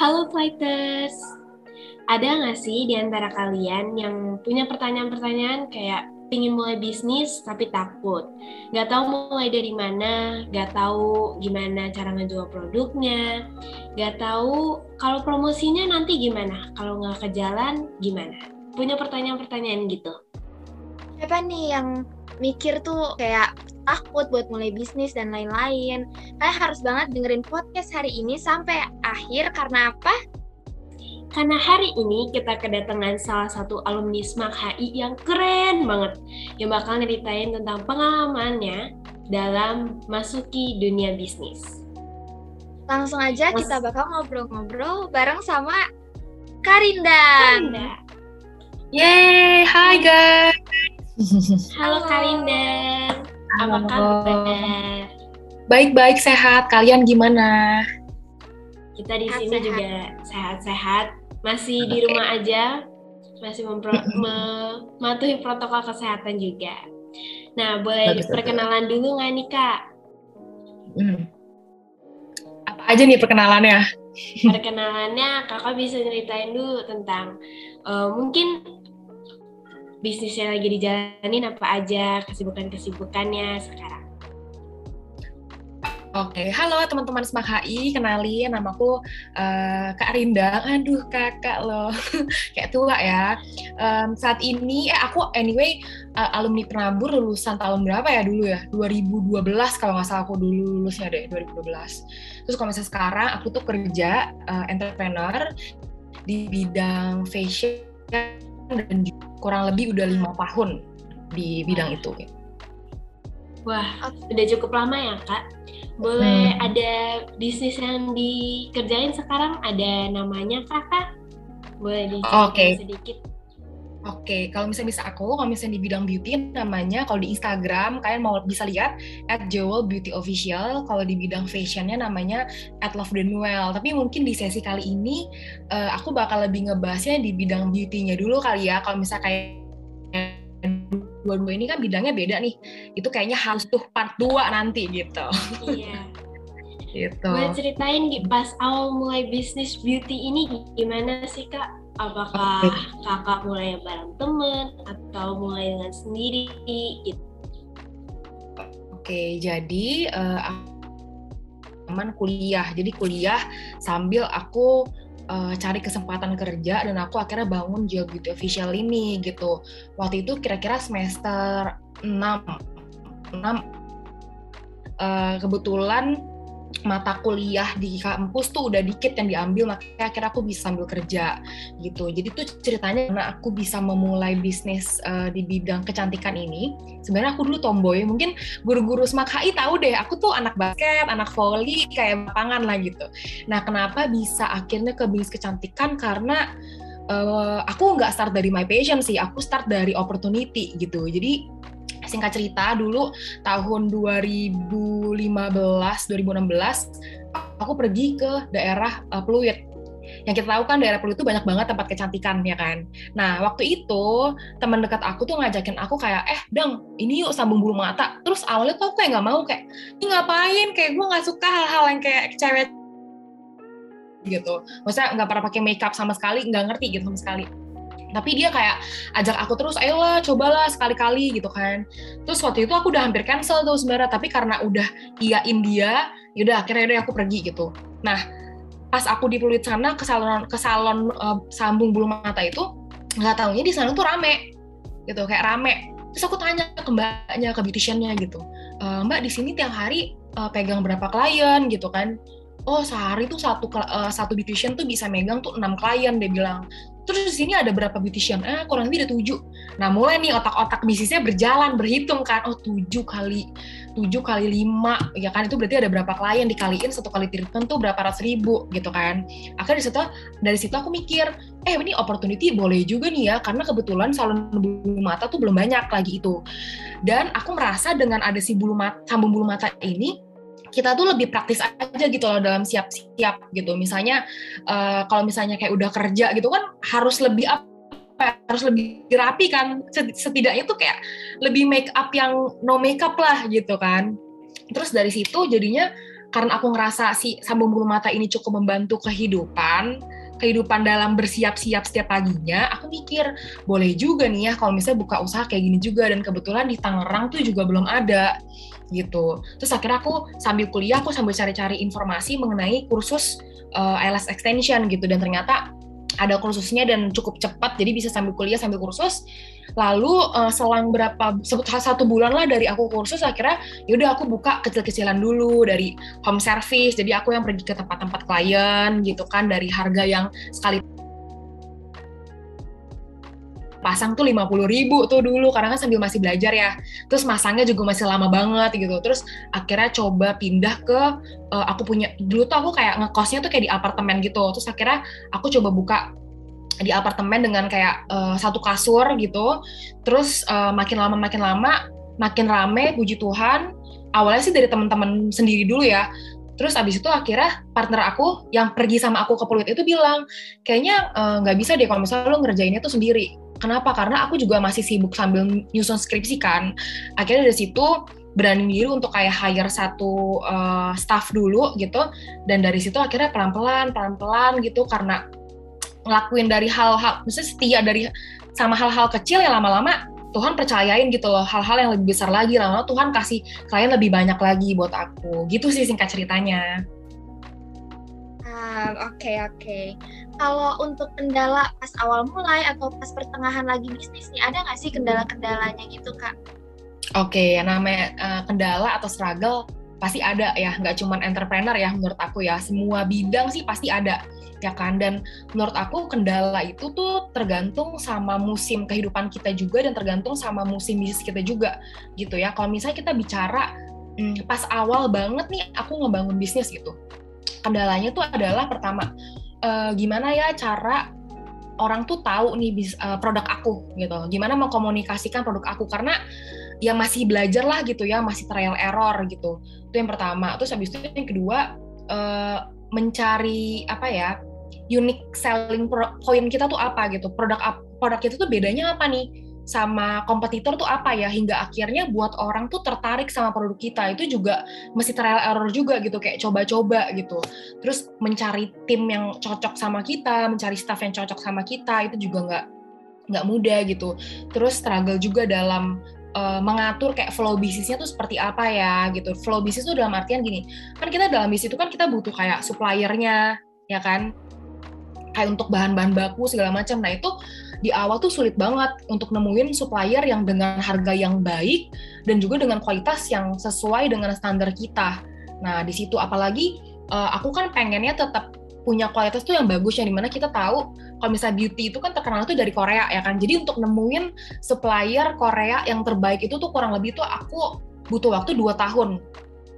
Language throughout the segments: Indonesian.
Halo Flighters, ada nggak sih di antara kalian yang punya pertanyaan-pertanyaan kayak pingin mulai bisnis tapi takut, nggak tahu mulai dari mana, nggak tahu gimana cara ngejual produknya, nggak tahu kalau promosinya nanti gimana, kalau nggak ke jalan gimana? Punya pertanyaan-pertanyaan gitu. Siapa nih yang mikir tuh kayak takut buat mulai bisnis dan lain-lain. Kalian harus banget dengerin podcast hari ini sampai akhir karena apa? Karena hari ini kita kedatangan salah satu alumni SMAK HI yang keren banget yang bakal nyeritain tentang pengalamannya dalam masuki dunia bisnis. Langsung aja Mas... kita bakal ngobrol-ngobrol bareng sama Karinda. Karinda. Yeay, hai guys. Halo, Karinda. Apa kabar? Baik-baik, sehat. Kalian gimana? Kita di sini sehat. juga sehat-sehat masih di rumah aja, masih mematuhi protokol kesehatan juga. Nah, boleh betul, perkenalan betul. dulu nggak nih kak? Hmm. Apa aja nih perkenalannya? Perkenalannya kakak bisa ceritain dulu tentang uh, mungkin bisnisnya lagi dijalanin apa aja, kesibukan-kesibukannya sekarang. Oke, halo teman-teman Semak HI, kenalin namaku uh, Kak Rinda. Aduh kakak loh, kayak tua ya. Um, saat ini, eh aku anyway uh, alumni penabur lulusan tahun berapa ya dulu ya? 2012 kalau nggak salah aku dulu lulusnya deh, 2012. Terus kalau misalnya sekarang aku tuh kerja uh, entrepreneur di bidang fashion dan kurang lebih udah lima tahun di bidang itu. Wah, udah cukup lama ya kak? boleh hmm. ada bisnis yang dikerjain sekarang ada namanya kakak boleh diceritain okay. sedikit Oke, okay, kalau misalnya bisa aku, kalau misalnya di bidang beauty namanya, kalau di Instagram kalian mau bisa lihat at Jewel Beauty Official. Kalau di bidang fashionnya namanya at Love the Noel. Tapi mungkin di sesi kali ini uh, aku bakal lebih ngebahasnya di bidang beauty-nya dulu kali ya. Kalau misalnya kayak dua-dua ini kan bidangnya beda nih. Itu kayaknya harus tuh part 2 nanti gitu. Iya. gitu. Boleh ceritain pas awal mulai bisnis beauty ini gimana sih Kak? Apakah kakak mulai bareng temen atau mulai dengan sendiri gitu? Oke, jadi uh, kuliah. Jadi kuliah sambil aku uh, cari kesempatan kerja dan aku akhirnya bangun Job Beauty Official ini gitu. Waktu itu kira-kira semester 6 6 uh, kebetulan mata kuliah di kampus tuh udah dikit yang diambil makanya akhirnya aku bisa sambil kerja gitu. Jadi tuh ceritanya karena aku bisa memulai bisnis uh, di bidang kecantikan ini sebenarnya aku dulu tomboy mungkin guru-guru SMAK HI tahu deh aku tuh anak basket anak volley kayak lapangan lah gitu. Nah kenapa bisa akhirnya ke bisnis kecantikan? Karena uh, aku nggak start dari my passion sih aku start dari opportunity gitu. Jadi singkat cerita dulu tahun 2015 2016 aku pergi ke daerah uh, Pluit yang kita tahu kan daerah Pluit itu banyak banget tempat kecantikan ya kan. Nah waktu itu teman dekat aku tuh ngajakin aku kayak eh dong ini yuk sambung bulu mata. Terus awalnya tuh aku kayak nggak mau kayak ini ngapain kayak gue nggak suka hal-hal yang kayak cewek gitu. Maksudnya nggak pernah pakai makeup sama sekali, nggak ngerti gitu sama sekali tapi dia kayak ajak aku terus ayolah cobalah sekali-kali gitu kan. Terus waktu itu aku udah hampir cancel tuh sebenarnya tapi karena udah iyain dia yaudah akhirnya udah aku pergi gitu. Nah pas aku di Pluit sana ke salon ke salon uh, sambung bulu mata itu nggak tahunya di sana tuh rame gitu kayak rame. Terus aku tanya ke mbaknya ke beauticiannya gitu e, mbak di sini tiap hari uh, pegang berapa klien? Gitu kan. Oh sehari tuh satu uh, satu beautician tuh bisa megang tuh enam klien dia bilang terus di sini ada berapa beautician eh kurang lebih ada tujuh. Nah mulai nih otak-otak bisnisnya berjalan berhitung kan. Oh tujuh kali tujuh kali lima. Ya kan itu berarti ada berapa klien dikaliin satu kali treatment tuh berapa ratus ribu gitu kan. Akhirnya dari situ dari situ aku mikir eh ini opportunity boleh juga nih ya karena kebetulan salon bulu mata tuh belum banyak lagi itu. Dan aku merasa dengan ada si bulu mata sambung bulu mata ini kita tuh lebih praktis aja gitu loh dalam siap-siap gitu. Misalnya uh, kalau misalnya kayak udah kerja gitu kan harus lebih apa ya, harus lebih rapi kan. Setidaknya tuh kayak lebih make up yang no makeup lah gitu kan. Terus dari situ jadinya karena aku ngerasa si sambung bulu mata ini cukup membantu kehidupan kehidupan dalam bersiap-siap setiap paginya, aku mikir boleh juga nih ya kalau misalnya buka usaha kayak gini juga. Dan kebetulan di Tangerang tuh juga belum ada gitu. Terus akhirnya aku sambil kuliah aku sambil cari-cari informasi mengenai kursus uh, IELTS extension gitu. Dan ternyata ada kursusnya dan cukup cepat jadi bisa sambil kuliah sambil kursus. Lalu uh, selang berapa satu bulan lah dari aku kursus akhirnya yaudah aku buka kecil-kecilan dulu dari home service. Jadi aku yang pergi ke tempat-tempat klien gitu kan dari harga yang sekali pasang tuh 50 ribu tuh dulu karena kan sambil masih belajar ya. Terus masangnya juga masih lama banget gitu. Terus akhirnya coba pindah ke uh, aku punya dulu tuh aku kayak ngekosnya tuh kayak di apartemen gitu. Terus akhirnya aku coba buka di apartemen dengan kayak uh, satu kasur gitu. Terus uh, makin lama makin lama makin rame puji Tuhan. Awalnya sih dari teman-teman sendiri dulu ya. Terus abis itu akhirnya partner aku yang pergi sama aku ke Pluit itu bilang, kayaknya nggak uh, bisa deh kalau misalnya lo ngerjainnya tuh sendiri. Kenapa? Karena aku juga masih sibuk sambil nyusun skripsi kan. Akhirnya dari situ berani diri untuk kayak hire satu uh, staff dulu gitu. Dan dari situ akhirnya pelan-pelan, pelan-pelan gitu karena ngelakuin dari hal-hal, misalnya setia dari sama hal-hal kecil ya lama-lama Tuhan percayain gitu loh hal-hal yang lebih besar lagi lama-lama Tuhan kasih klien lebih banyak lagi buat aku gitu sih singkat ceritanya. Oke uh, oke. Okay, okay kalau untuk kendala pas awal mulai atau pas pertengahan lagi bisnis nih, ada nggak sih kendala-kendalanya gitu, Kak? Oke, okay, namanya uh, kendala atau struggle pasti ada ya, nggak cuma entrepreneur ya menurut aku ya, semua bidang sih pasti ada ya kan dan menurut aku kendala itu tuh tergantung sama musim kehidupan kita juga dan tergantung sama musim bisnis kita juga gitu ya kalau misalnya kita bicara hmm, pas awal banget nih aku ngebangun bisnis gitu kendalanya tuh adalah pertama uh, gimana ya cara orang tuh tahu nih bis, uh, produk aku gitu. Gimana mengkomunikasikan produk aku karena ya masih belajar lah gitu ya, masih trial error gitu. Itu yang pertama. Terus habis itu yang kedua uh, mencari apa ya? unique selling point kita tuh apa gitu. Produk produk itu tuh bedanya apa nih? Sama kompetitor tuh apa ya? Hingga akhirnya buat orang tuh tertarik sama produk kita. Itu juga mesti trial error juga gitu kayak coba-coba gitu. Terus mencari tim yang cocok sama kita mencari staff yang cocok sama kita itu juga nggak nggak mudah gitu. Terus struggle juga dalam uh, mengatur kayak flow bisnisnya tuh seperti apa ya gitu. Flow bisnis tuh dalam artian gini kan kita dalam bisnis itu kan kita butuh kayak suppliernya ya kan kayak untuk bahan-bahan baku segala macam nah itu di awal tuh sulit banget untuk nemuin supplier yang dengan harga yang baik dan juga dengan kualitas yang sesuai dengan standar kita. Nah, di situ apalagi uh, aku kan pengennya tetap punya kualitas tuh yang bagus yang di mana kita tahu kalau misalnya beauty itu kan terkenal tuh dari Korea ya kan. Jadi untuk nemuin supplier Korea yang terbaik itu tuh kurang lebih tuh aku butuh waktu dua tahun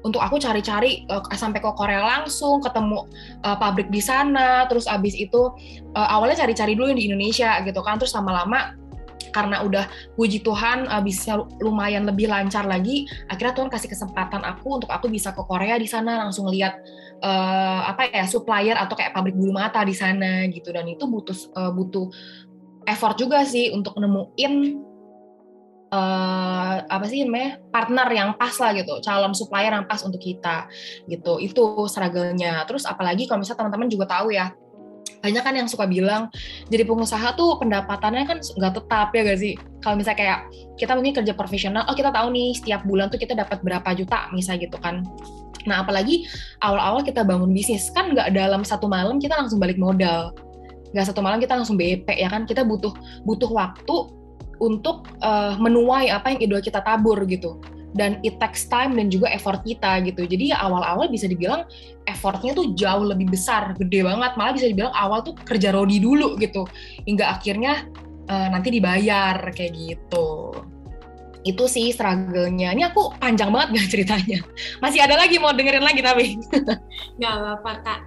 untuk aku cari-cari uh, sampai ke Korea langsung ketemu uh, pabrik di sana terus abis itu uh, awalnya cari-cari dulu yang di Indonesia gitu kan terus lama-lama karena udah puji Tuhan uh, bisa lumayan lebih lancar lagi akhirnya Tuhan kasih kesempatan aku untuk aku bisa ke Korea di sana langsung lihat uh, apa ya supplier atau kayak pabrik bulu mata di sana gitu. Dan itu butuh uh, butuh effort juga sih untuk nemuin uh, apa sih namanya partner yang pas lah gitu calon supplier yang pas untuk kita gitu. Itu struggle-nya. Terus apalagi kalau misalnya teman-teman juga tahu ya banyak kan yang suka bilang jadi pengusaha tuh pendapatannya kan nggak tetap ya gak sih? Kalau misalnya kayak kita mungkin kerja profesional oh kita tahu nih setiap bulan tuh kita dapat berapa juta misalnya gitu kan. Nah apalagi awal-awal kita bangun bisnis kan nggak dalam satu malam kita langsung balik modal. Nggak satu malam kita langsung BP ya kan? Kita butuh butuh waktu untuk uh, menuai apa yang idol kita tabur gitu dan it takes time dan juga effort kita gitu jadi ya awal-awal bisa dibilang effortnya tuh jauh lebih besar gede banget malah bisa dibilang awal tuh kerja rodi dulu gitu hingga akhirnya uh, nanti dibayar kayak gitu itu sih struggle-nya. Ini aku panjang banget gak ceritanya. Masih ada lagi mau dengerin lagi tapi. Gak apa-apa kak.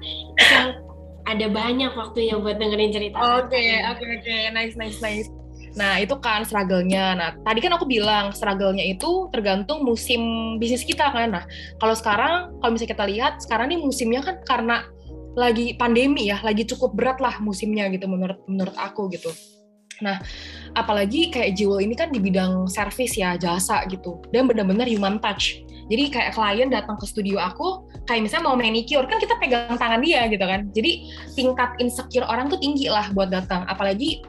ada banyak waktunya buat dengerin cerita. Oke, oke, oke. Nice, nice, nice. Nah, itu kan struggle-nya. Nah, tadi kan aku bilang struggle-nya itu tergantung musim bisnis kita kan. Nah, kalau sekarang, kalau misalnya kita lihat, sekarang nih musimnya kan karena lagi pandemi ya, lagi cukup berat lah musimnya gitu menurut menurut aku gitu. Nah, apalagi kayak Jewel ini kan di bidang service ya, jasa gitu. Dan benar-benar human touch. Jadi kayak klien datang ke studio aku, kayak misalnya mau manicure, kan kita pegang tangan dia gitu kan. Jadi tingkat insecure orang tuh tinggi lah buat datang. Apalagi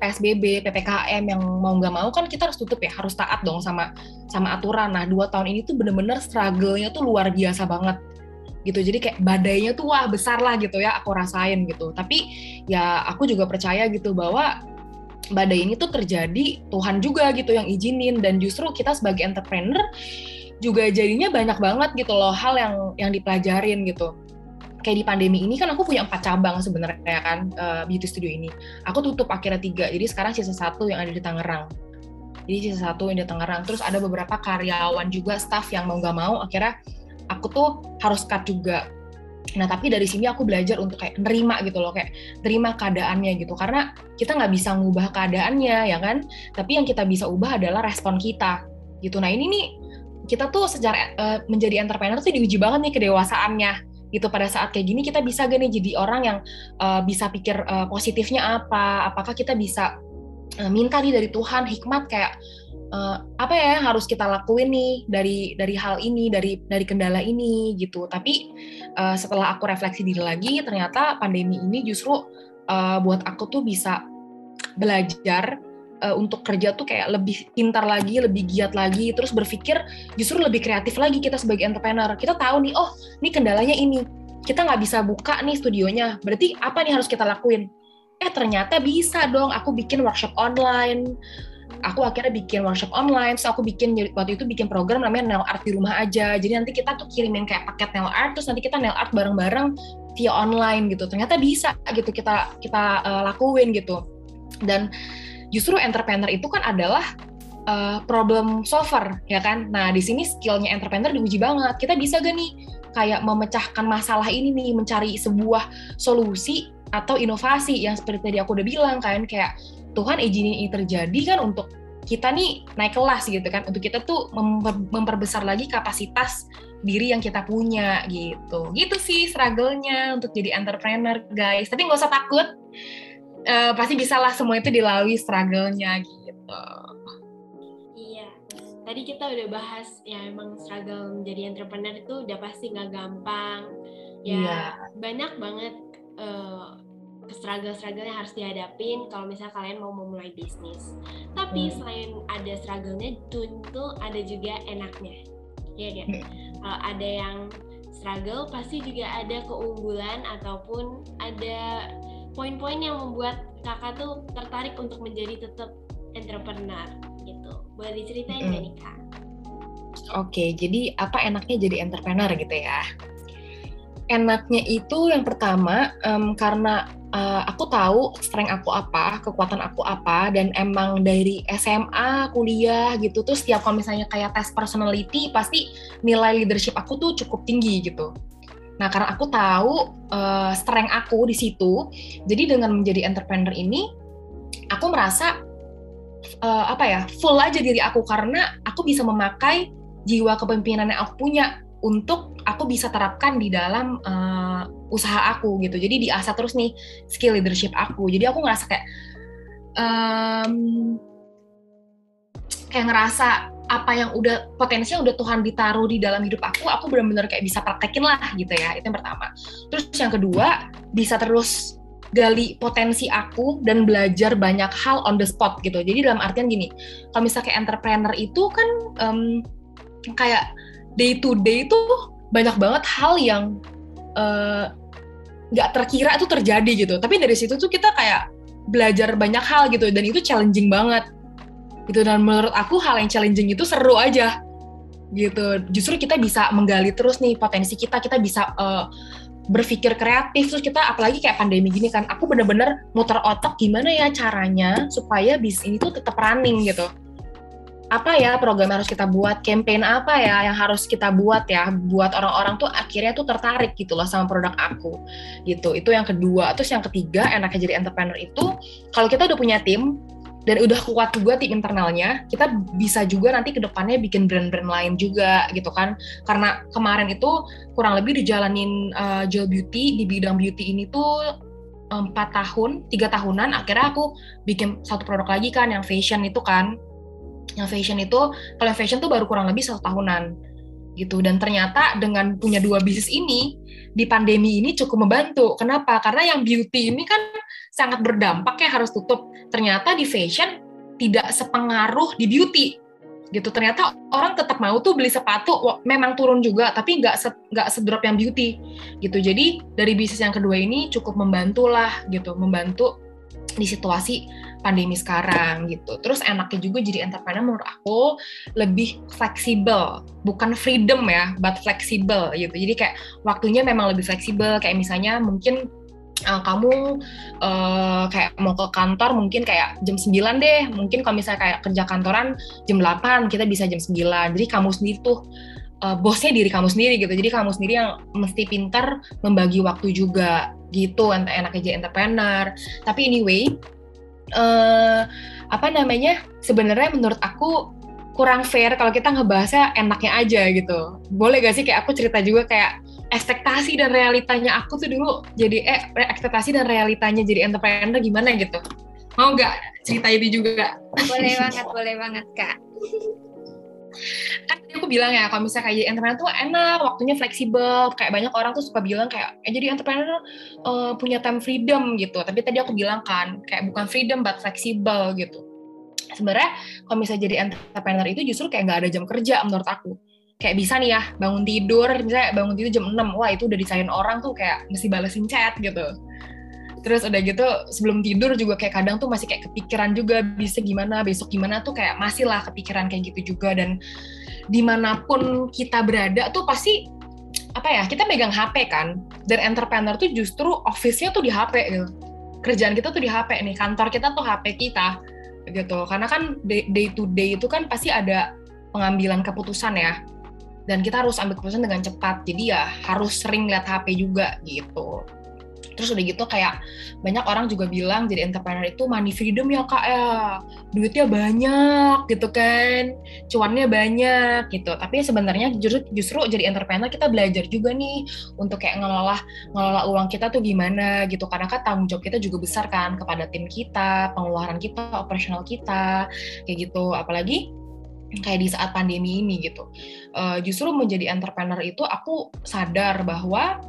PSBB, PPKM yang mau nggak mau kan kita harus tutup ya, harus taat dong sama sama aturan. Nah dua tahun ini tuh bener-bener struggle-nya tuh luar biasa banget gitu. Jadi kayak badainya tuh wah besar lah gitu ya aku rasain gitu. Tapi ya aku juga percaya gitu bahwa badai ini tuh terjadi Tuhan juga gitu yang izinin dan justru kita sebagai entrepreneur juga jadinya banyak banget gitu loh hal yang yang dipelajarin gitu kayak di pandemi ini kan aku punya empat cabang sebenarnya kan uh, beauty studio ini. Aku tutup akhirnya tiga, jadi sekarang sisa satu yang ada di Tangerang. Jadi sisa satu yang di Tangerang. Terus ada beberapa karyawan juga staff yang mau nggak mau akhirnya aku tuh harus cut juga. Nah tapi dari sini aku belajar untuk kayak nerima gitu loh, kayak terima keadaannya gitu. Karena kita nggak bisa ngubah keadaannya ya kan. Tapi yang kita bisa ubah adalah respon kita gitu. Nah ini nih kita tuh secara uh, menjadi entrepreneur tuh diuji banget nih kedewasaannya gitu pada saat kayak gini kita bisa gak nih jadi orang yang uh, bisa pikir uh, positifnya apa? Apakah kita bisa uh, minta nih dari Tuhan hikmat kayak uh, apa ya yang harus kita lakuin nih dari dari hal ini dari dari kendala ini gitu. Tapi uh, setelah aku refleksi diri lagi ternyata pandemi ini justru uh, buat aku tuh bisa belajar uh, untuk kerja tuh kayak lebih pintar lagi, lebih giat lagi, terus berpikir justru lebih kreatif lagi kita sebagai entrepreneur. Kita tahu nih, oh, ini kendalanya ini. Kita nggak bisa buka nih studionya. Berarti apa nih harus kita lakuin? Eh, ternyata bisa dong. Aku bikin workshop online. Aku akhirnya bikin workshop online, terus aku bikin waktu itu bikin program namanya nail art di rumah aja. Jadi nanti kita tuh kirimin kayak paket nail art, terus nanti kita nail art bareng-bareng via online gitu. Ternyata bisa gitu kita kita uh, lakuin gitu. Dan justru entrepreneur itu kan adalah uh, problem solver ya kan. Nah di sini skillnya entrepreneur diuji banget. Kita bisa gak nih kayak memecahkan masalah ini nih, mencari sebuah solusi atau inovasi yang seperti tadi aku udah bilang kan kayak Tuhan izinin ini terjadi kan untuk kita nih naik kelas gitu kan untuk kita tuh memper, memperbesar lagi kapasitas diri yang kita punya gitu gitu sih struggle-nya untuk jadi entrepreneur guys tapi nggak usah takut uh, pasti bisa lah semua itu dilalui struggle-nya gitu. Iya, tadi kita udah bahas ya emang struggle menjadi entrepreneur itu udah pasti nggak gampang. Ya iya. banyak banget uh, struggle-struggle yang harus dihadapin kalau misalnya kalian mau memulai bisnis. Tapi hmm. selain ada struggle-nya, tentu ada juga enaknya. Iya kan? Hmm. Kalau ada yang struggle, pasti juga ada keunggulan ataupun ada poin-poin yang membuat kakak tuh tertarik untuk menjadi tetap entrepreneur gitu. Boleh diceritain nggak mm. nih kak? Oke, jadi apa enaknya jadi entrepreneur gitu ya? Enaknya itu yang pertama um, karena uh, aku tahu strength aku apa, kekuatan aku apa, dan emang dari SMA, kuliah gitu tuh setiap kalau misalnya kayak tes personality pasti nilai leadership aku tuh cukup tinggi gitu Nah, karena aku tahu uh, strength aku di situ, jadi dengan menjadi entrepreneur ini, aku merasa uh, apa ya full aja diri aku karena aku bisa memakai jiwa kepemimpinan yang aku punya untuk aku bisa terapkan di dalam uh, usaha aku gitu. Jadi diasah terus nih skill leadership aku. Jadi aku ngerasa kayak um, kayak ngerasa apa yang udah potensinya udah Tuhan ditaruh di dalam hidup aku, aku benar-benar kayak bisa praktekin lah gitu ya. Itu yang pertama. Terus yang kedua, bisa terus gali potensi aku dan belajar banyak hal on the spot gitu. Jadi dalam artian gini, kalau misalnya kayak entrepreneur itu kan um, kayak day to day itu banyak banget hal yang eh, nggak uh, terkira itu terjadi gitu. Tapi dari situ tuh kita kayak belajar banyak hal gitu dan itu challenging banget gitu. Dan menurut aku hal yang challenging itu seru aja. Gitu. Justru kita bisa menggali terus nih potensi kita. Kita bisa uh, berpikir kreatif. Terus kita apalagi kayak pandemi gini kan aku bener-bener muter otak gimana ya caranya supaya bis ini tuh tetap running gitu. Apa ya program yang harus kita buat campaign apa ya yang harus kita buat ya buat orang-orang tuh akhirnya tuh tertarik gitu loh sama produk aku. Gitu. Itu yang kedua. Terus yang ketiga enaknya jadi entrepreneur itu kalau kita udah punya tim dan udah kuat juga tim internalnya, kita bisa juga nanti ke depannya bikin brand-brand lain juga gitu kan. Karena kemarin itu kurang lebih dijalanin uh, Joel Beauty di bidang beauty ini tuh empat tahun, tiga tahunan, akhirnya aku bikin satu produk lagi kan yang fashion itu kan. Yang fashion itu, kalau fashion tuh baru kurang lebih satu tahunan. gitu dan ternyata dengan punya dua bisnis ini di pandemi ini cukup membantu kenapa karena yang beauty ini kan sangat berdampak ya harus tutup. Ternyata di fashion tidak sepengaruh di beauty. Gitu. Ternyata orang tetap mau tuh beli sepatu memang turun juga tapi nggak se sedrop yang beauty. Gitu. Jadi dari bisnis yang kedua ini cukup membantu lah gitu. Membantu di situasi pandemi sekarang gitu. Terus enaknya juga jadi entrepreneur menurut aku lebih fleksibel, bukan freedom ya, but fleksibel gitu. Jadi kayak waktunya memang lebih fleksibel. Kayak misalnya mungkin uh, kamu uh, kayak mau ke kantor mungkin kayak jam 9 deh. Mungkin kalau misalnya kayak kerja kantoran jam 8, kita bisa jam 9. Jadi kamu sendiri tuh uh, bosnya diri kamu sendiri gitu. Jadi kamu sendiri yang mesti pintar membagi waktu juga gitu enaknya jadi entrepreneur. Tapi anyway, uh, apa namanya sebenarnya menurut aku kurang fair kalau kita ngebahasnya enaknya aja gitu. Boleh gak sih kayak aku cerita juga kayak ekspektasi dan realitanya aku tuh dulu jadi eh ekspektasi dan realitanya jadi entrepreneur gimana gitu. Mau nggak cerita ini juga? Boleh banget, boleh banget kak. Kan tadi aku bilang ya kalau misalnya kayak jadi entrepreneur tuh enak waktunya fleksibel. Kayak banyak orang tuh suka bilang kayak eh, jadi entrepreneur uh, punya time freedom gitu. Tapi tadi aku bilang kan kayak bukan freedom but fleksibel gitu. Sebenarnya kalau misalnya jadi entrepreneur itu justru kayak nggak ada jam kerja menurut aku kayak bisa nih ya bangun tidur misalnya bangun tidur jam 6 wah itu udah dicariin orang tuh kayak mesti balesin chat gitu. Terus udah gitu sebelum tidur juga kayak kadang tuh masih kayak kepikiran juga bisa gimana besok gimana tuh kayak masih lah kepikiran kayak gitu juga. Dan di mana pun kita berada tuh pasti apa ya kita megang HP kan. Dan entrepreneur tuh justru office-nya tuh di HP gitu. Kerjaan kita tuh di HP nih kantor kita tuh HP kita gitu. Karena kan day to day itu kan pasti ada pengambilan keputusan ya dan kita harus ambil keputusan dengan cepat. Jadi ya harus sering lihat HP juga gitu. Terus udah gitu kayak banyak orang juga bilang jadi entrepreneur itu money freedom ya kak ya. Duitnya banyak gitu kan. Cuannya banyak gitu. Tapi sebenarnya justru justru jadi entrepreneur kita belajar juga nih untuk kayak ngelola ngelola uang kita tuh gimana gitu. Karena kan tanggung jawab kita juga besar kan kepada tim kita pengeluaran kita operasional kita kayak gitu. Apalagi kayak di saat pandemi ini gitu. Uh, justru menjadi entrepreneur itu aku sadar bahwa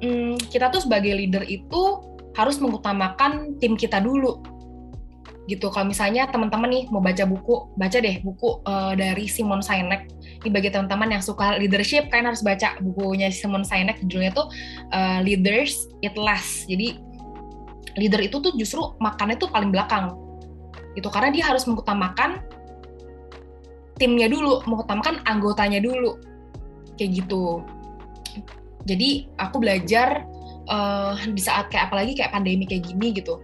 hmm, kita tuh sebagai leader itu harus mengutamakan tim kita dulu. Gitu kalau misalnya teman-teman nih mau baca buku baca deh buku uh, dari Simon Sinek. Ini bagi teman-teman yang suka leadership kalian harus baca bukunya Simon Sinek judulnya tuh uh, Leaders Eat Less. Jadi leader itu tuh justru makannya tuh paling belakang. Itu karena dia harus mengutamakan timnya dulu mengutamakan anggotanya dulu. Kayak gitu. Jadi aku belajar uh, di saat kayak apalagi kayak pandemi kayak gini gitu.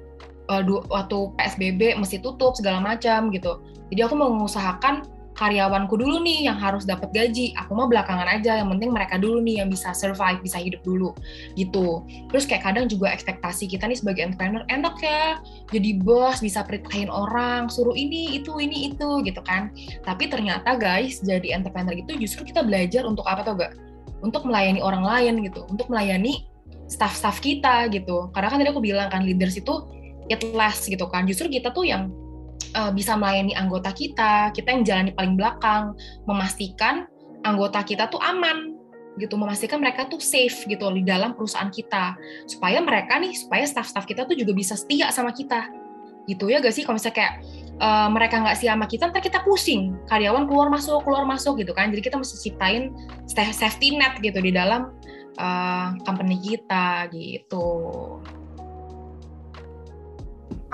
Uh, waktu psbb mesti tutup segala macam gitu. Jadi aku mengusahakan karyawanku dulu nih yang harus dapat gaji. Aku mau belakangan aja yang penting mereka dulu nih yang bisa survive bisa hidup dulu gitu. Terus kayak kadang juga ekspektasi kita nih sebagai entrepreneur enak ya jadi bos bisa perintahin orang suruh ini itu ini itu gitu kan. Tapi ternyata guys jadi entrepreneur itu justru kita belajar untuk apa tuh gak? Untuk melayani orang lain gitu, untuk melayani staff-staff kita gitu. Karena kan tadi aku bilang kan leaders itu it less gitu kan. Justru kita tuh yang uh, bisa melayani anggota kita, kita yang jalan di paling belakang, memastikan anggota kita tuh aman gitu, memastikan mereka tuh safe gitu di dalam perusahaan kita. Supaya mereka nih, supaya staff-staff kita tuh juga bisa setia sama kita. Gitu ya gak sih kalau misalnya kayak uh, mereka nggak siap sama kita, ntar kita pusing. Karyawan keluar masuk, keluar masuk gitu kan. Jadi kita mesti ciptain safety net gitu di dalam uh, company kita gitu.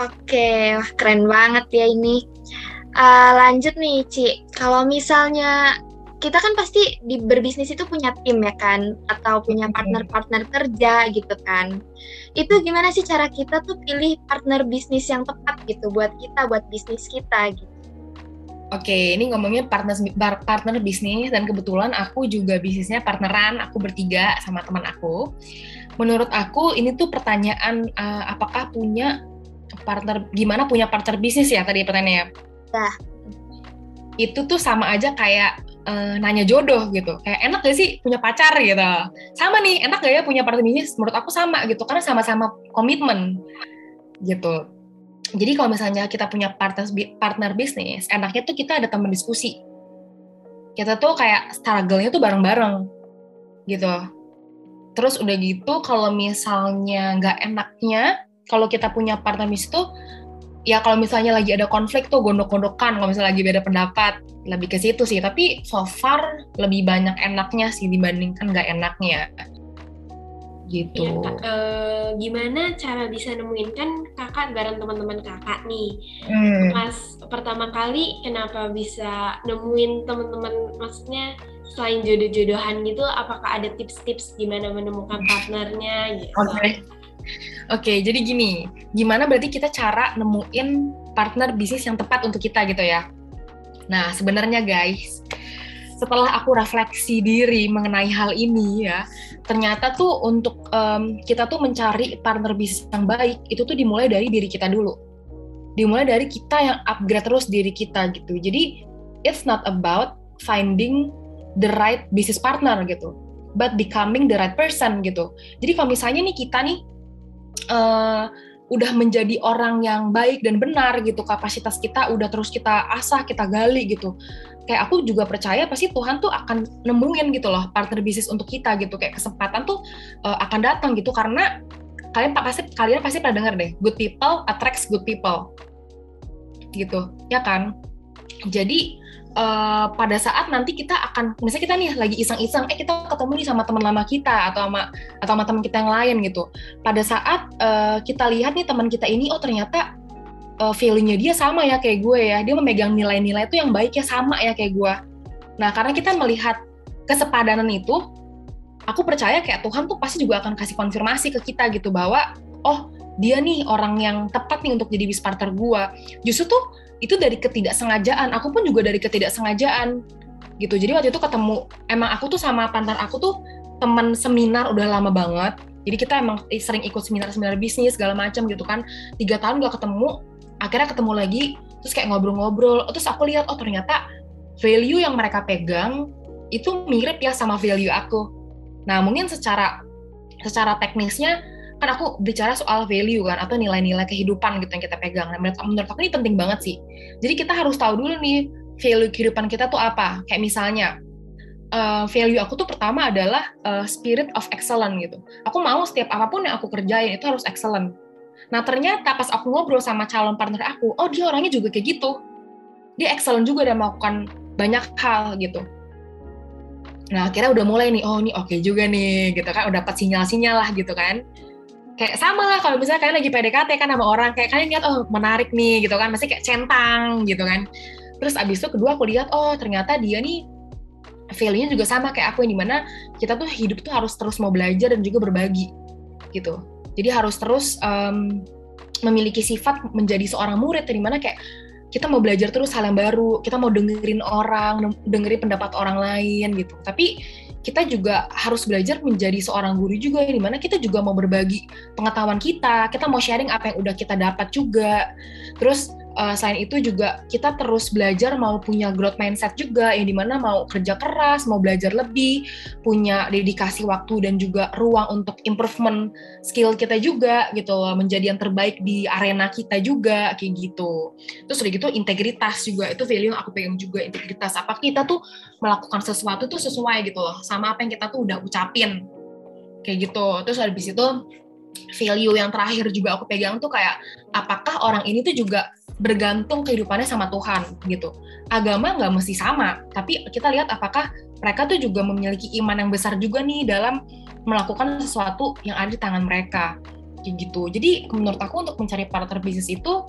Oke, wah keren banget ya ini. Uh, lanjut nih, Ci. Kalau misalnya kita kan pasti di berbisnis itu punya tim ya kan atau punya partner-partner kerja gitu kan itu gimana sih cara kita tuh pilih partner bisnis yang tepat gitu buat kita buat bisnis kita gitu Oke, ini ngomongin partner partner bisnis dan kebetulan aku juga bisnisnya partneran, aku bertiga sama teman aku. Menurut aku ini tuh pertanyaan uh, apakah punya partner gimana punya partner bisnis ya tadi pertanyaannya? Ya. Itu tuh sama aja kayak uh, nanya jodoh gitu. Kayak enak gak sih punya pacar? gitu. Sama nih enak gak ya punya partner bisnis? Menurut aku sama gitu karena sama-sama komitmen gitu. Jadi kalau misalnya kita punya partner partner bisnis enaknya tuh kita ada teman diskusi. Kita tuh kayak struggle-nya tuh bareng-bareng gitu. Terus udah gitu kalau misalnya nggak enaknya kalau kita punya partner bisnis tuh ya kalau misalnya lagi ada konflik tuh gondok-gondokan kalau misalnya lagi beda pendapat lebih ke situ sih tapi so far lebih banyak enaknya sih dibandingkan nggak enaknya gitu. Ya, uh, gimana cara bisa nemuin kan kakak bareng teman-teman kakak nih. Hmm. Pas pertama kali kenapa bisa nemuin teman-teman maksudnya selain jodoh-jodohan gitu apakah ada tips-tips gimana menemukan partnernya gitu. Oke. Okay. Oke, jadi gini, gimana berarti kita cara nemuin partner bisnis yang tepat untuk kita gitu ya? Nah, sebenarnya guys, setelah aku refleksi diri mengenai hal ini ya, ternyata tuh untuk um, kita tuh mencari partner bisnis yang baik itu tuh dimulai dari diri kita dulu. Dimulai dari kita yang upgrade terus diri kita gitu. Jadi it's not about finding the right business partner gitu, but becoming the right person gitu. Jadi kalau misalnya nih kita nih uh, udah menjadi orang yang baik dan benar gitu. Kapasitas kita udah terus kita asah kita gali gitu. Kayak aku juga percaya pasti Tuhan tuh akan nemuin gitu loh partner bisnis untuk kita gitu. Kayak kesempatan tuh uh, akan datang gitu. Karena kalian pasti kalian pasti pernah dengar deh good people attracts good people. Gitu ya kan? Jadi uh, pada saat nanti kita akan misalnya kita nih lagi iseng-iseng eh kita ketemu nih sama teman lama kita atau sama atau sama teman kita yang lain gitu. Pada saat uh, kita lihat nih teman kita ini oh ternyata uh, value-nya dia sama ya kayak gue ya. Dia memegang nilai-nilai itu yang baik ya sama ya kayak gue. Nah karena kita melihat kesepadanan itu aku percaya kayak Tuhan tuh pasti juga akan kasih konfirmasi ke kita gitu bahwa oh dia nih orang yang tepat nih untuk jadi bis partner gue. Justru tuh itu dari ketidaksengajaan. Aku pun juga dari ketidaksengajaan. Gitu. Jadi waktu itu ketemu emang aku tuh sama partner aku tuh teman seminar udah lama banget. Jadi kita emang sering ikut seminar-seminar bisnis segala macam gitu kan. Tiga tahun gak ketemu akhirnya ketemu lagi terus kayak ngobrol-ngobrol. Terus aku lihat oh ternyata value yang mereka pegang itu mirip ya sama value aku. Nah mungkin secara secara teknisnya kan aku bicara soal value kan atau nilai-nilai kehidupan gitu yang kita pegang. Nah, menurut, menurut aku ini penting banget sih. Jadi kita harus tahu dulu nih value kehidupan kita tuh apa. Kayak misalnya uh, value aku tuh pertama adalah uh, spirit of excellence gitu. Aku mau setiap apa pun yang aku kerjain itu harus excellent. Nah ternyata pas aku ngobrol sama calon partner aku, oh dia orangnya juga kayak gitu. Dia excellent juga dan melakukan banyak hal gitu. Nah akhirnya udah mulai nih, oh ini oke okay juga nih gitu kan, udah dapat sinyal-sinyal lah gitu kan kayak sama lah kalau misalnya kalian lagi PDKT kan sama orang kayak kalian lihat oh menarik nih gitu kan. Masih kayak centang gitu kan. Terus abis itu kedua aku lihat oh ternyata dia nih value-nya juga sama kayak aku yang di mana kita tuh hidup tuh harus terus mau belajar dan juga berbagi gitu. Jadi harus terus um, memiliki sifat menjadi seorang murid di mana kayak kita mau belajar terus hal yang baru kita mau dengerin orang dengerin pendapat orang lain gitu. Tapi kita juga harus belajar menjadi seorang guru juga di mana kita juga mau berbagi pengetahuan kita, kita mau sharing apa yang udah kita dapat juga. Terus uh, selain itu juga kita terus belajar mau punya growth mindset juga yang di mana mau kerja keras mau belajar lebih punya dedikasi waktu dan juga ruang untuk improvement skill kita juga gitu loh menjadi yang terbaik di arena kita juga kayak gitu. Terus udah gitu integritas juga itu value yang aku pegang juga integritas. Apa kita tuh melakukan sesuatu tuh sesuai gitu loh sama apa yang kita tuh udah ucapin kayak gitu. Terus habis itu value yang terakhir juga aku pegang tuh kayak apakah orang ini tuh juga bergantung kehidupannya sama Tuhan gitu. Agama nggak mesti sama, tapi kita lihat apakah mereka tuh juga memiliki iman yang besar juga nih dalam melakukan sesuatu yang ada di tangan mereka gitu. Jadi menurut aku untuk mencari partner bisnis itu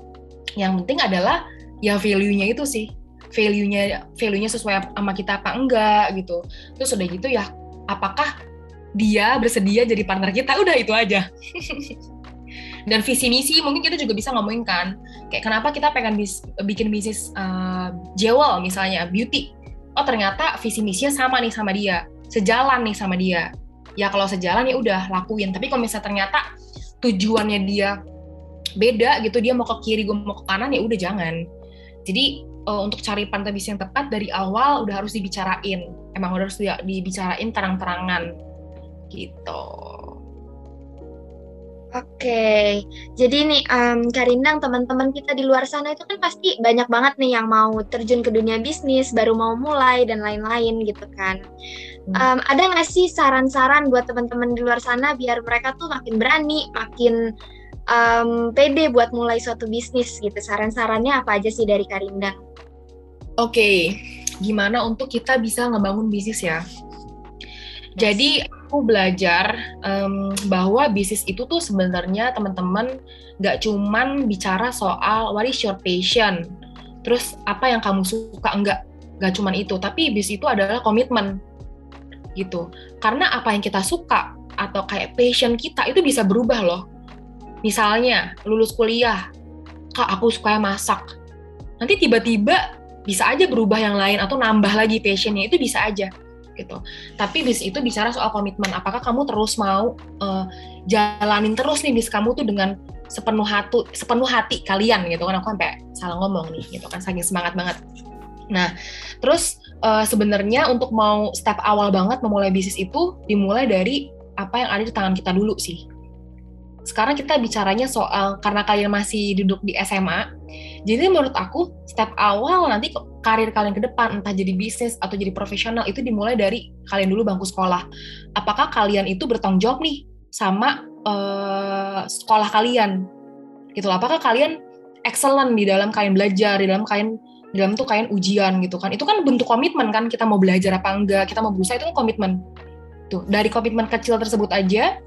yang penting adalah ya value-nya itu sih. Value-nya value-nya sesuai sama kita apa enggak gitu. Terus udah gitu ya apakah dia bersedia jadi partner kita? Udah itu aja. dan visi misi mungkin kita juga bisa ngomongin kan kayak kenapa kita pengen bis, bikin bisnis uh, jewel misalnya beauty. Oh ternyata visi misinya sama nih sama dia sejalan nih sama dia. Ya kalau sejalan ya udah lakuin. Tapi kalau misalnya ternyata tujuannya dia beda gitu dia mau ke kiri gue mau ke kanan ya udah jangan. Jadi uh, untuk cari pantai bisnis yang tepat dari awal udah harus dibicarain. Emang udah harus dibicarain terang-terangan gitu Oke, jadi nih um, Karindang teman-teman kita di luar sana itu kan pasti banyak banget nih yang mau terjun ke dunia bisnis, baru mau mulai dan lain-lain gitu kan. Um, ada nggak sih saran-saran buat teman-teman di luar sana biar mereka tuh makin berani, makin um, pede buat mulai suatu bisnis gitu? Saran-sarannya apa aja sih dari Karindang? Oke, gimana untuk kita bisa ngebangun bisnis ya? Jadi aku belajar um, bahwa bisnis itu tuh sebenarnya teman-teman nggak cuman bicara soal what is your passion, terus apa yang kamu suka enggak, nggak cuman itu, tapi bisnis itu adalah komitmen gitu. Karena apa yang kita suka atau kayak passion kita itu bisa berubah loh. Misalnya lulus kuliah, kak aku suka masak, nanti tiba-tiba bisa aja berubah yang lain atau nambah lagi passionnya itu bisa aja gitu. Tapi bis itu bicara soal komitmen. Apakah kamu terus mau uh, jalanin terus nih bis kamu tuh dengan sepenuh hati, sepenuh hati kalian gitu kan? Aku sampai salah ngomong nih gitu kan, saking semangat banget. Nah, terus uh, sebenarnya untuk mau step awal banget memulai bisnis itu dimulai dari apa yang ada di tangan kita dulu sih. Sekarang kita bicaranya soal karena kalian masih duduk di SMA, jadi menurut aku step awal nanti karir kalian ke depan entah jadi bisnis atau jadi profesional itu dimulai dari kalian dulu bangku sekolah. Apakah kalian itu bertanggung jawab nih sama uh, sekolah kalian? Gitu. Apakah kalian excellent di dalam kalian belajar, di dalam kalian di dalam tuh kalian ujian gitu kan. Itu kan bentuk komitmen kan kita mau belajar apa enggak, kita mau berusaha itu kan komitmen. Tuh, dari komitmen kecil tersebut aja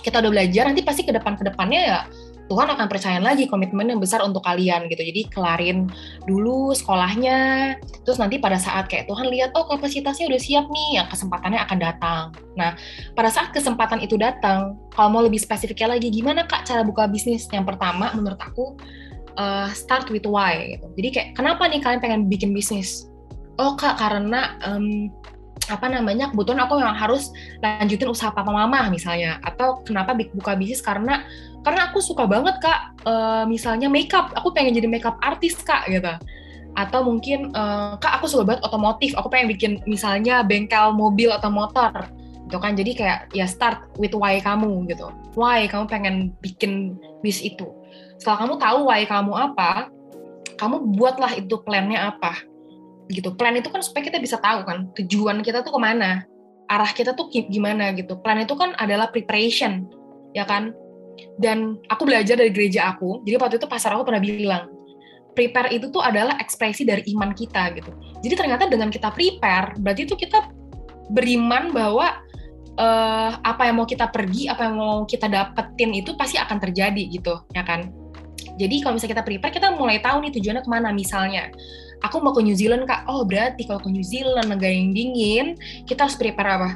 kita udah belajar nanti pasti ke depan ke depannya ya Tuhan akan percaya lagi komitmen yang besar untuk kalian gitu. Jadi kelarin dulu sekolahnya, terus nanti pada saat kayak Tuhan lihat oh kapasitasnya udah siap nih, yang kesempatannya akan datang. Nah, pada saat kesempatan itu datang, kalau mau lebih spesifiknya lagi gimana Kak cara buka bisnis? Yang pertama menurut aku uh, start with why gitu. Jadi kayak kenapa nih kalian pengen bikin bisnis? Oh Kak, karena um, apa namanya kebetulan aku memang harus lanjutin usaha papa mama misalnya. Atau kenapa buka bisnis karena karena aku suka banget kak uh, misalnya makeup. Aku pengen jadi makeup artis kak gitu. Atau mungkin uh, kak aku suka banget otomotif. Aku pengen bikin misalnya bengkel mobil atau motor gitu kan. Jadi kayak ya start with why kamu gitu. Why kamu pengen bikin bis itu? Setelah kamu tahu why kamu apa kamu buatlah itu plannya apa gitu. Plan itu kan supaya kita bisa tahu kan tujuan kita tuh ke mana arah kita tuh gimana gitu. Plan itu kan adalah preparation ya kan? Dan aku belajar dari gereja aku jadi waktu itu pasar aku pernah bilang prepare itu tuh adalah ekspresi dari iman kita gitu. Jadi ternyata dengan kita prepare berarti itu kita beriman bahwa uh, apa yang mau kita pergi apa yang mau kita dapetin itu pasti akan terjadi gitu ya kan? Jadi kalau misalnya kita prepare kita mulai tahu nih tujuannya ke mana misalnya aku mau ke New Zealand kak. Oh berarti kalau ke New Zealand negara yang dingin kita harus prepare apa?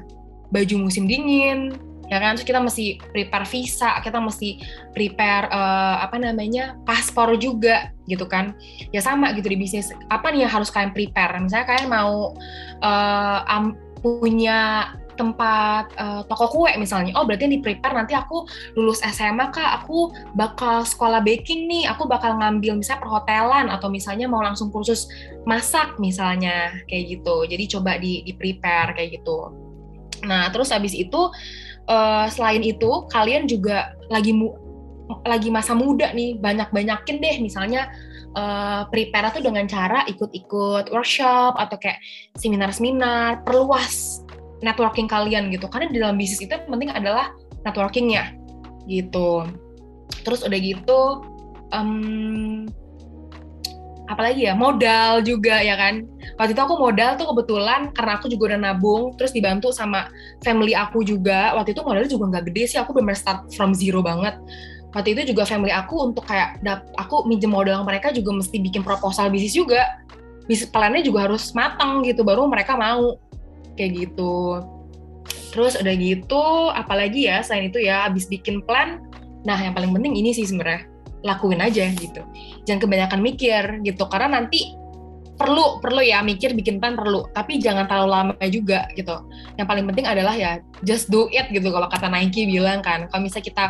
Baju musim dingin ya kan? Terus kita mesti prepare visa kita mesti prepare uh, apa namanya paspor juga gitu kan? Ya sama gitu di bisnis. Apa nih yang harus kalian prepare? Misalnya kalian mau uh, um, punya tempat uh, toko kue misalnya. Oh berarti di prepare nanti aku lulus SMA kak. Aku bakal sekolah baking nih. Aku bakal ngambil misalnya perhotelan atau misalnya mau langsung kursus masak misalnya kayak gitu. Jadi coba di di kayak gitu. Nah terus habis itu uh, selain itu kalian juga lagi mu lagi masa muda nih. Banyak-banyakin deh misalnya uh, prepare tuh dengan cara ikut-ikut workshop atau kayak seminar-seminar perluas networking kalian gitu. Karena di dalam bisnis itu penting adalah networkingnya gitu. Terus udah gitu um, apalagi ya modal juga ya kan? Waktu itu aku modal tuh kebetulan karena aku juga udah nabung terus dibantu sama family aku juga. Waktu itu modalnya juga nggak gede sih aku benar start from zero banget. Waktu itu juga family aku untuk kayak aku minjem modal mereka juga mesti bikin proposal bisnis juga. Bisnis plannya juga harus matang gitu baru mereka mau kayak gitu. Terus udah gitu apalagi ya selain itu ya abis bikin plan nah yang paling penting ini sih sebenarnya lakuin aja gitu. Jangan kebanyakan mikir gitu karena nanti perlu perlu ya mikir bikin plan perlu tapi jangan terlalu lama juga gitu. Yang paling penting adalah ya just do it gitu kalau kata Nike bilang kan. Kalau misalnya kita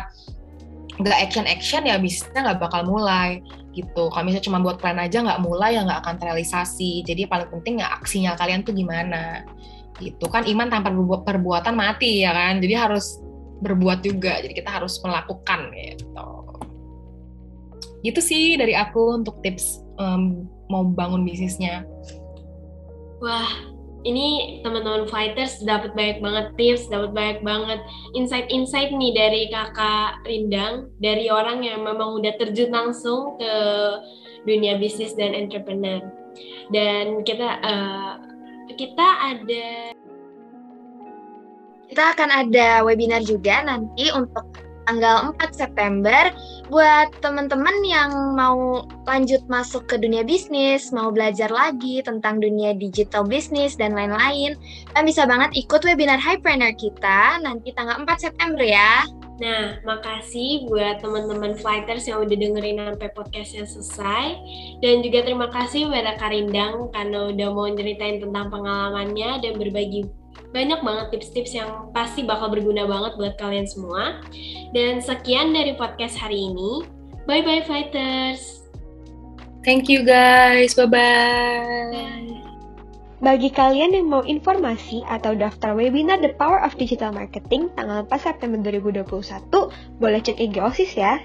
nggak action action ya bisnisnya nggak bakal mulai gitu. Kalau misalnya cuma buat plan aja nggak mulai ya nggak akan terrealisasi. Jadi paling penting ya aksinya kalian tuh gimana gitu kan iman tanpa perbuatan mati ya kan jadi harus berbuat juga. Jadi kita harus melakukan gitu. Gitu sih dari aku untuk tips um, mau bangun bisnisnya. Wah, ini teman-teman fighters dapat banyak banget tips, dapat banyak banget insight-insight nih dari kakak Rindang, dari orang yang memang udah terjun langsung ke dunia bisnis dan entrepreneur. Dan kita uh, kita ada kita akan ada webinar juga nanti untuk tanggal 4 September buat teman-teman yang mau lanjut masuk ke dunia bisnis, mau belajar lagi tentang dunia digital bisnis dan lain-lain, kan bisa banget ikut webinar Hypreneur kita nanti tanggal 4 September ya. Nah, makasih buat teman-teman flighters yang udah dengerin sampai podcastnya selesai. Dan juga terima kasih buat Karindang karena udah mau ceritain tentang pengalamannya dan berbagi banyak banget tips-tips yang pasti bakal berguna banget buat kalian semua. Dan sekian dari podcast hari ini. Bye-bye fighters. Thank you guys. Bye-bye. Bagi kalian yang mau informasi atau daftar webinar The Power of Digital Marketing tanggal 4 September 2021, boleh cek IG OSIS ya.